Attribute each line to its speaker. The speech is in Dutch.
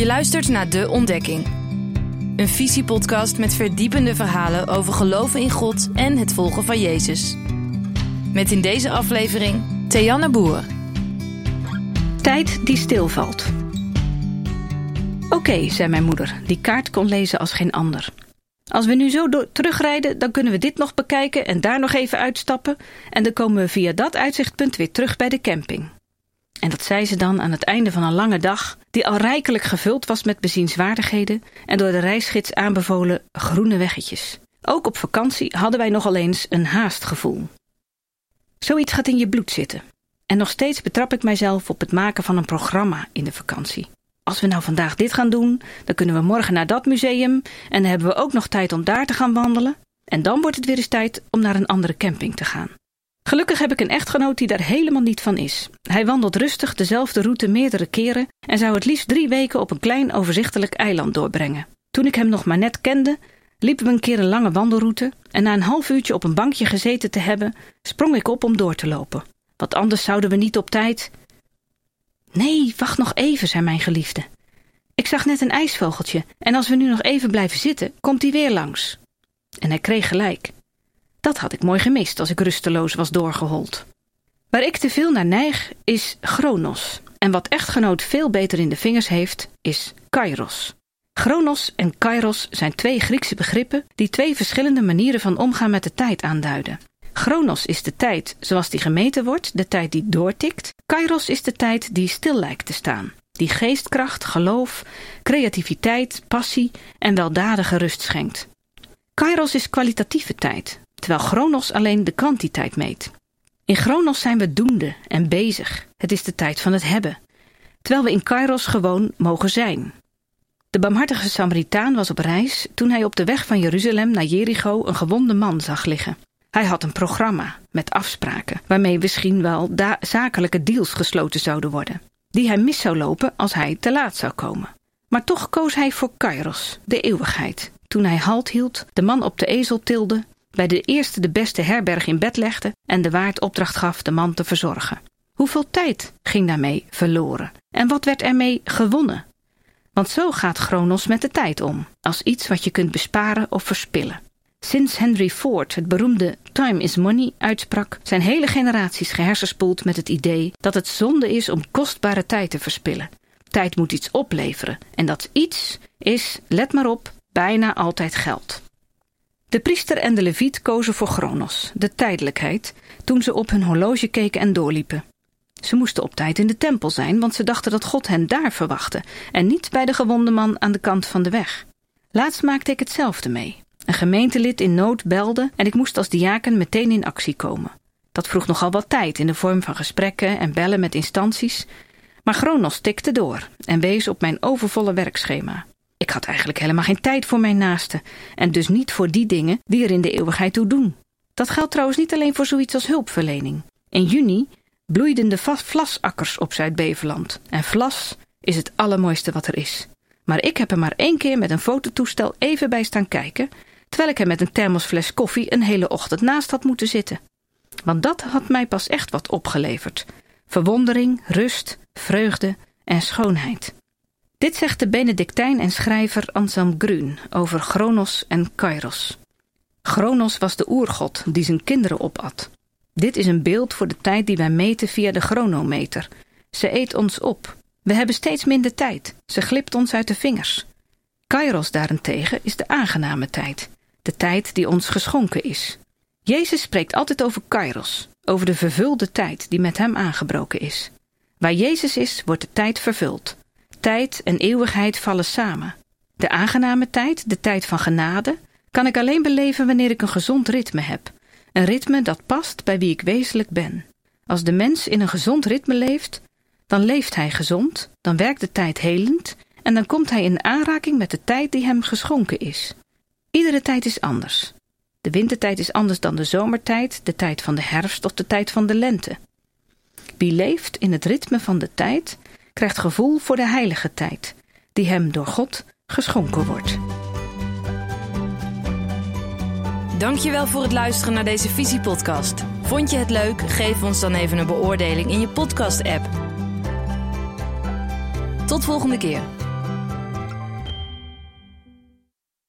Speaker 1: Je luistert naar De Ontdekking. Een visiepodcast met verdiepende verhalen over geloven in God en het volgen van Jezus. Met in deze aflevering Theanne Boer.
Speaker 2: Tijd die stilvalt. Oké, zei mijn moeder, die kaart kon lezen als geen ander. Als we nu zo terugrijden, dan kunnen we dit nog bekijken en daar nog even uitstappen. En dan komen we via dat uitzichtpunt weer terug bij de camping. En dat zei ze dan aan het einde van een lange dag, die al rijkelijk gevuld was met bezienswaardigheden en door de reisgids aanbevolen groene weggetjes. Ook op vakantie hadden wij nogal eens een haastgevoel. Zoiets gaat in je bloed zitten. En nog steeds betrap ik mijzelf op het maken van een programma in de vakantie. Als we nou vandaag dit gaan doen, dan kunnen we morgen naar dat museum en dan hebben we ook nog tijd om daar te gaan wandelen. En dan wordt het weer eens tijd om naar een andere camping te gaan. Gelukkig heb ik een echtgenoot die daar helemaal niet van is. Hij wandelt rustig dezelfde route meerdere keren en zou het liefst drie weken op een klein overzichtelijk eiland doorbrengen. Toen ik hem nog maar net kende, liepen we een keer een lange wandelroute en na een half uurtje op een bankje gezeten te hebben, sprong ik op om door te lopen. Want anders zouden we niet op tijd. Nee, wacht nog even, zei mijn geliefde. Ik zag net een ijsvogeltje en als we nu nog even blijven zitten, komt hij weer langs. En hij kreeg gelijk. Dat had ik mooi gemist als ik rusteloos was doorgehold. Waar ik te veel naar neig is chronos. En wat echtgenoot veel beter in de vingers heeft, is kairos. Chronos en kairos zijn twee Griekse begrippen die twee verschillende manieren van omgaan met de tijd aanduiden. Chronos is de tijd zoals die gemeten wordt, de tijd die doortikt. Kairos is de tijd die stil lijkt te staan, die geestkracht, geloof, creativiteit, passie en weldadige rust schenkt. Kairos is kwalitatieve tijd, terwijl Chronos alleen de kwantiteit meet. In Chronos zijn we doende en bezig. Het is de tijd van het hebben. Terwijl we in Kairos gewoon mogen zijn. De barmhartige Samaritaan was op reis toen hij op de weg van Jeruzalem naar Jericho een gewonde man zag liggen. Hij had een programma met afspraken waarmee misschien wel zakelijke deals gesloten zouden worden, die hij mis zou lopen als hij te laat zou komen. Maar toch koos hij voor Kairos, de eeuwigheid, toen hij halt hield, de man op de ezel tilde bij de eerste de beste herberg in bed legde en de waard opdracht gaf de man te verzorgen. Hoeveel tijd ging daarmee verloren? En wat werd ermee gewonnen? Want zo gaat Chronos met de tijd om, als iets wat je kunt besparen of verspillen. Sinds Henry Ford het beroemde Time is Money uitsprak, zijn hele generaties gehersenspoeld met het idee dat het zonde is om kostbare tijd te verspillen. Tijd moet iets opleveren en dat iets is, let maar op, bijna altijd geld. De priester en de leviet kozen voor Chronos, de tijdelijkheid, toen ze op hun horloge keken en doorliepen. Ze moesten op tijd in de tempel zijn, want ze dachten dat God hen daar verwachtte en niet bij de gewonde man aan de kant van de weg. Laatst maakte ik hetzelfde mee. Een gemeentelid in nood belde en ik moest als diaken meteen in actie komen. Dat vroeg nogal wat tijd in de vorm van gesprekken en bellen met instanties, maar Chronos tikte door en wees op mijn overvolle werkschema. Ik had eigenlijk helemaal geen tijd voor mijn naasten en dus niet voor die dingen die er in de eeuwigheid toe doen. Dat geldt trouwens niet alleen voor zoiets als hulpverlening. In juni bloeiden de vlasakkers op Zuid-Beveland en vlas is het allermooiste wat er is. Maar ik heb er maar één keer met een fototoestel even bij staan kijken, terwijl ik er met een thermosfles koffie een hele ochtend naast had moeten zitten. Want dat had mij pas echt wat opgeleverd: verwondering, rust, vreugde en schoonheid. Dit zegt de Benedictijn en schrijver Anselm Grun over Chronos en Kairos. Chronos was de oergod die zijn kinderen opat. Dit is een beeld voor de tijd die wij meten via de chronometer. Ze eet ons op. We hebben steeds minder tijd. Ze glipt ons uit de vingers. Kairos daarentegen is de aangename tijd. De tijd die ons geschonken is. Jezus spreekt altijd over Kairos, over de vervulde tijd die met hem aangebroken is. Waar Jezus is, wordt de tijd vervuld. Tijd en eeuwigheid vallen samen. De aangename tijd, de tijd van genade, kan ik alleen beleven wanneer ik een gezond ritme heb. Een ritme dat past bij wie ik wezenlijk ben. Als de mens in een gezond ritme leeft, dan leeft hij gezond, dan werkt de tijd helend en dan komt hij in aanraking met de tijd die hem geschonken is. Iedere tijd is anders. De wintertijd is anders dan de zomertijd, de tijd van de herfst of de tijd van de lente. Wie leeft in het ritme van de tijd, krijgt gevoel voor de heilige tijd, die hem door God geschonken wordt.
Speaker 1: Dankjewel voor het luisteren naar deze visiepodcast. Vond je het leuk? Geef ons dan even een beoordeling in je podcast-app. Tot volgende keer.